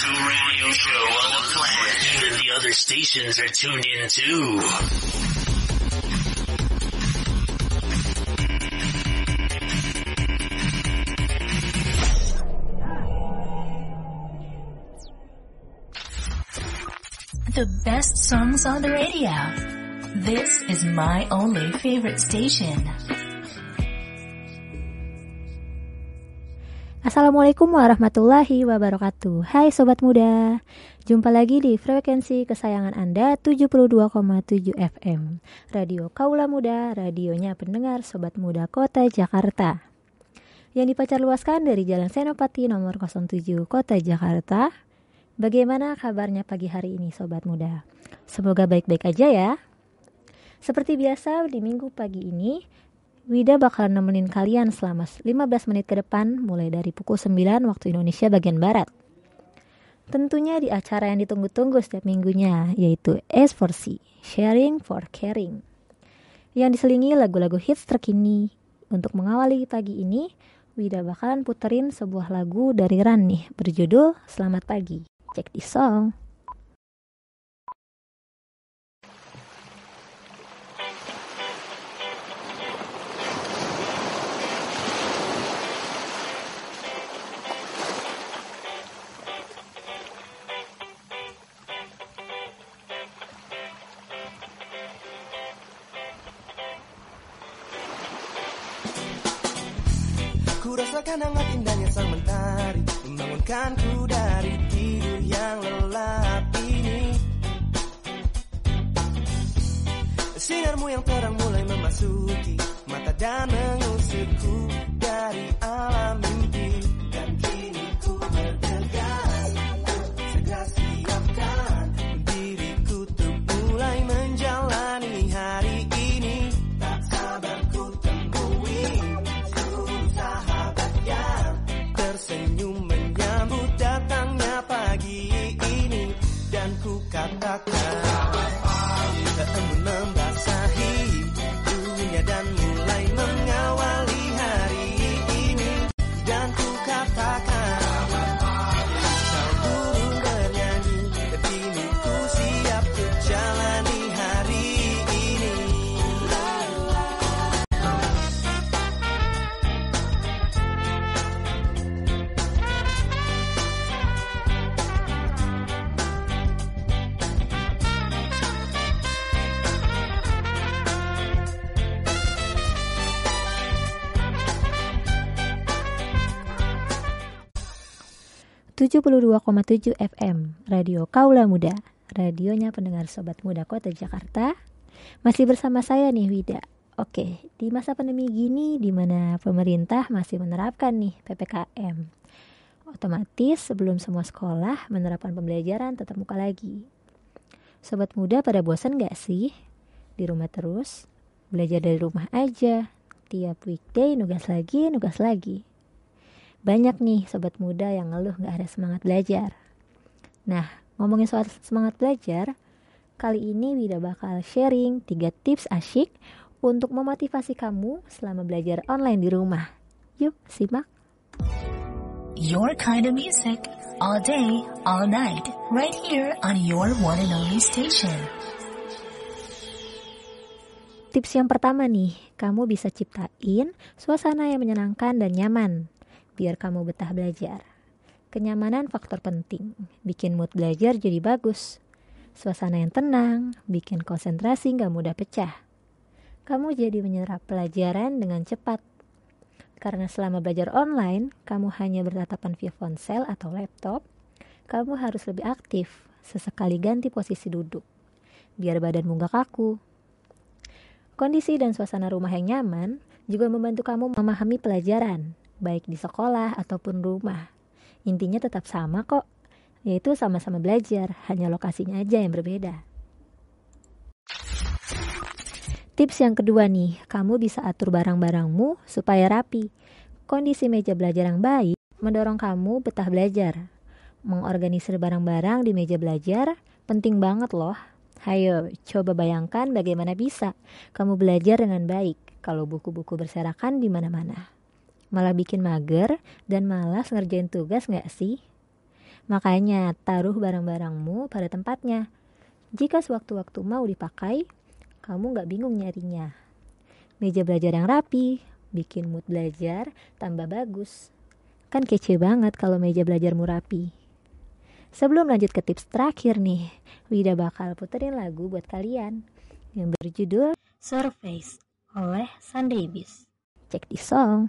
to radio show the planet. Even the other stations are tuned in too. The best songs on the radio. This is my only favorite station. Assalamualaikum warahmatullahi wabarakatuh. Hai Sobat Muda Jumpa lagi di frekuensi kesayangan Anda 72,7 FM Radio Kaula Muda, radionya pendengar Sobat Muda Kota Jakarta. Yang dipacar luaskan dari Jalan Senopati nomor 07 Kota Jakarta. Bagaimana kabarnya pagi hari ini Sobat Muda? Semoga baik-baik aja ya. Seperti biasa di minggu pagi ini Wida bakal nemenin kalian selama 15 menit ke depan mulai dari pukul 9 waktu Indonesia bagian Barat. Tentunya di acara yang ditunggu-tunggu setiap minggunya yaitu S4C, Sharing for Caring. Yang diselingi lagu-lagu hits terkini. Untuk mengawali pagi ini, Wida bakalan puterin sebuah lagu dari Ran nih berjudul Selamat Pagi. Check this song. Rasakan hangat indahnya sang mentari Membangunkanku dari tidur yang lelap ini. Sinarmu yang terang mulai memasuki Mata dan mengusirku dari alam mimpi 72,7 FM Radio Kaula Muda Radionya pendengar Sobat Muda Kota Jakarta. Masih bersama saya nih Wida. Oke, di masa pandemi gini di mana pemerintah masih menerapkan nih PPKM Otomatis sebelum semua sekolah menerapkan pembelajaran tetap muka lagi. Sobat muda pada bosan gak sih? Di rumah terus Belajar dari rumah aja Tiap weekday nugas lagi, nugas lagi banyak nih sobat muda yang ngeluh gak ada semangat belajar. Nah, ngomongin soal semangat belajar, kali ini Wida bakal sharing 3 tips asyik untuk memotivasi kamu selama belajar online di rumah. Yuk, simak. Your kind of music, all day, all night, right here on your one and only station. Tips yang pertama nih, kamu bisa ciptain suasana yang menyenangkan dan nyaman biar kamu betah belajar. Kenyamanan faktor penting, bikin mood belajar jadi bagus. Suasana yang tenang, bikin konsentrasi nggak mudah pecah. Kamu jadi menyerap pelajaran dengan cepat. Karena selama belajar online, kamu hanya bertatapan via ponsel atau laptop, kamu harus lebih aktif, sesekali ganti posisi duduk, biar badanmu nggak kaku. Kondisi dan suasana rumah yang nyaman juga membantu kamu memahami pelajaran, baik di sekolah ataupun rumah. Intinya tetap sama kok, yaitu sama-sama belajar, hanya lokasinya aja yang berbeda. Tips yang kedua nih, kamu bisa atur barang-barangmu supaya rapi. Kondisi meja belajar yang baik mendorong kamu betah belajar. Mengorganisir barang-barang di meja belajar penting banget loh. Hayo, coba bayangkan bagaimana bisa kamu belajar dengan baik kalau buku-buku berserakan di mana-mana. Malah bikin mager dan malas ngerjain tugas nggak sih? Makanya taruh barang-barangmu pada tempatnya. Jika sewaktu-waktu mau dipakai, kamu nggak bingung nyarinya. Meja belajar yang rapi, bikin mood belajar tambah bagus. Kan kece banget kalau meja belajarmu rapi. Sebelum lanjut ke tips terakhir nih, Wida bakal puterin lagu buat kalian yang berjudul Surface oleh Sunday Beast. Cek di song.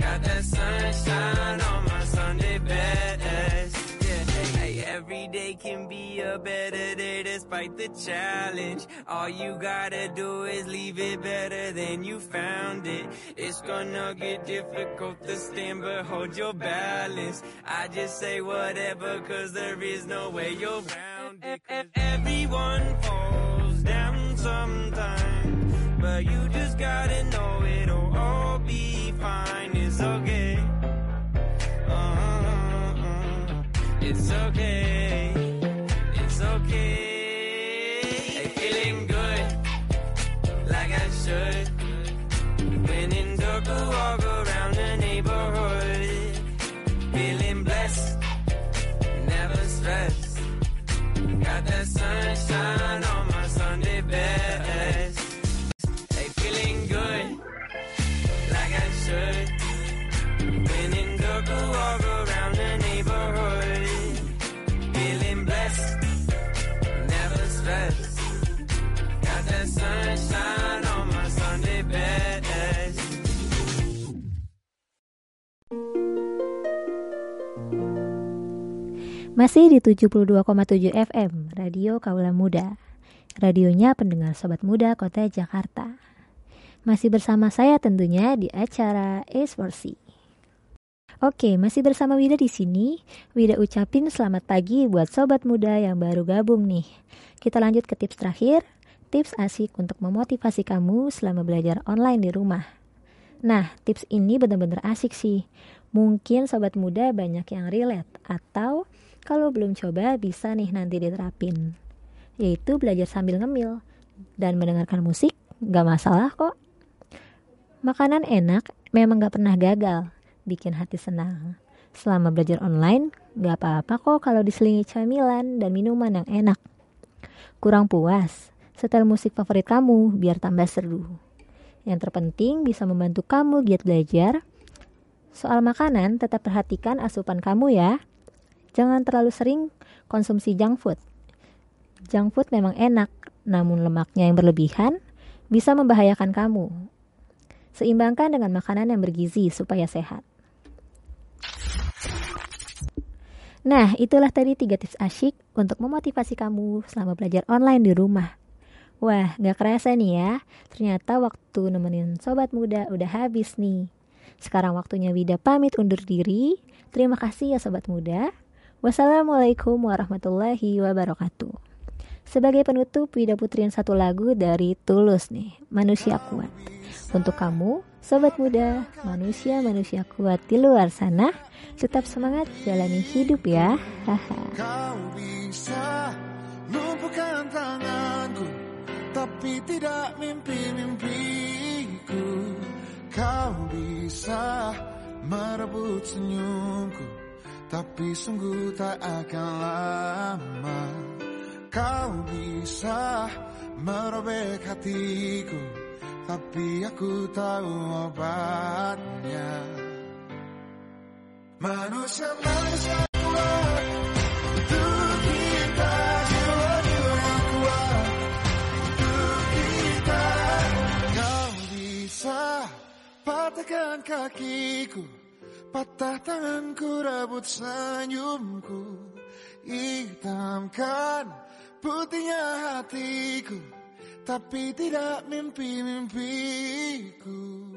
Got that sunshine on my Sunday best. Yeah. Hey, every day can be a better day despite the challenge. All you gotta do is leave it better than you found it. It's gonna get difficult to stand, but hold your balance. I just say whatever, cause there is no way you're round it. Everyone falls down sometime, but you just gotta know It's okay. Uh-uh. It's okay. It's okay. Hey, feeling good, like I should. When in dark, walk around the neighborhood. Feeling blessed, never stressed. Got that sunshine Masih di 72,7 FM, Radio Kaula Muda. Radionya pendengar Sobat Muda Kota Jakarta. Masih bersama saya tentunya di acara Ace Versi. Oke, masih bersama Wida di sini. Wida ucapin selamat pagi buat sobat muda yang baru gabung nih. Kita lanjut ke tips terakhir, tips asik untuk memotivasi kamu selama belajar online di rumah. Nah, tips ini benar-benar asik sih. Mungkin sobat muda banyak yang relate atau kalau belum coba bisa nih nanti diterapin. Yaitu belajar sambil ngemil dan mendengarkan musik gak masalah kok. Makanan enak memang gak pernah gagal bikin hati senang. Selama belajar online, gak apa-apa kok kalau diselingi camilan dan minuman yang enak. Kurang puas, setel musik favorit kamu biar tambah seru. Yang terpenting bisa membantu kamu giat belajar. Soal makanan, tetap perhatikan asupan kamu ya. Jangan terlalu sering konsumsi junk food. Junk food memang enak, namun lemaknya yang berlebihan bisa membahayakan kamu. Seimbangkan dengan makanan yang bergizi supaya sehat. Nah, itulah tadi tiga tips asyik untuk memotivasi kamu selama belajar online di rumah. Wah, gak kerasa nih ya, ternyata waktu nemenin sobat muda udah habis nih. Sekarang waktunya Wida pamit undur diri. Terima kasih ya sobat muda. Wassalamualaikum warahmatullahi wabarakatuh. Sebagai penutup, Wida putriin satu lagu dari Tulus nih, Manusia Kuat. Untuk kamu, sobat muda, manusia-manusia kuat di luar sana, tetap semangat jalani hidup ya. Haha. Kau bisa lumpuhkan tanganku Tapi tidak mimpi-mimpiku Kau bisa merebut senyumku Tapi sungguh tak akan lama Kau bisa merobek hatiku. Tapi aku tahu obatnya. Manusia-manusia kuat. Untuk kita Jiwa-jiwa kita Kau bisa patahkan kakiku Patah tanganku rebut senyumku. Hitamkan putihnya hatiku. Tapi tidak mimpi-mimpiku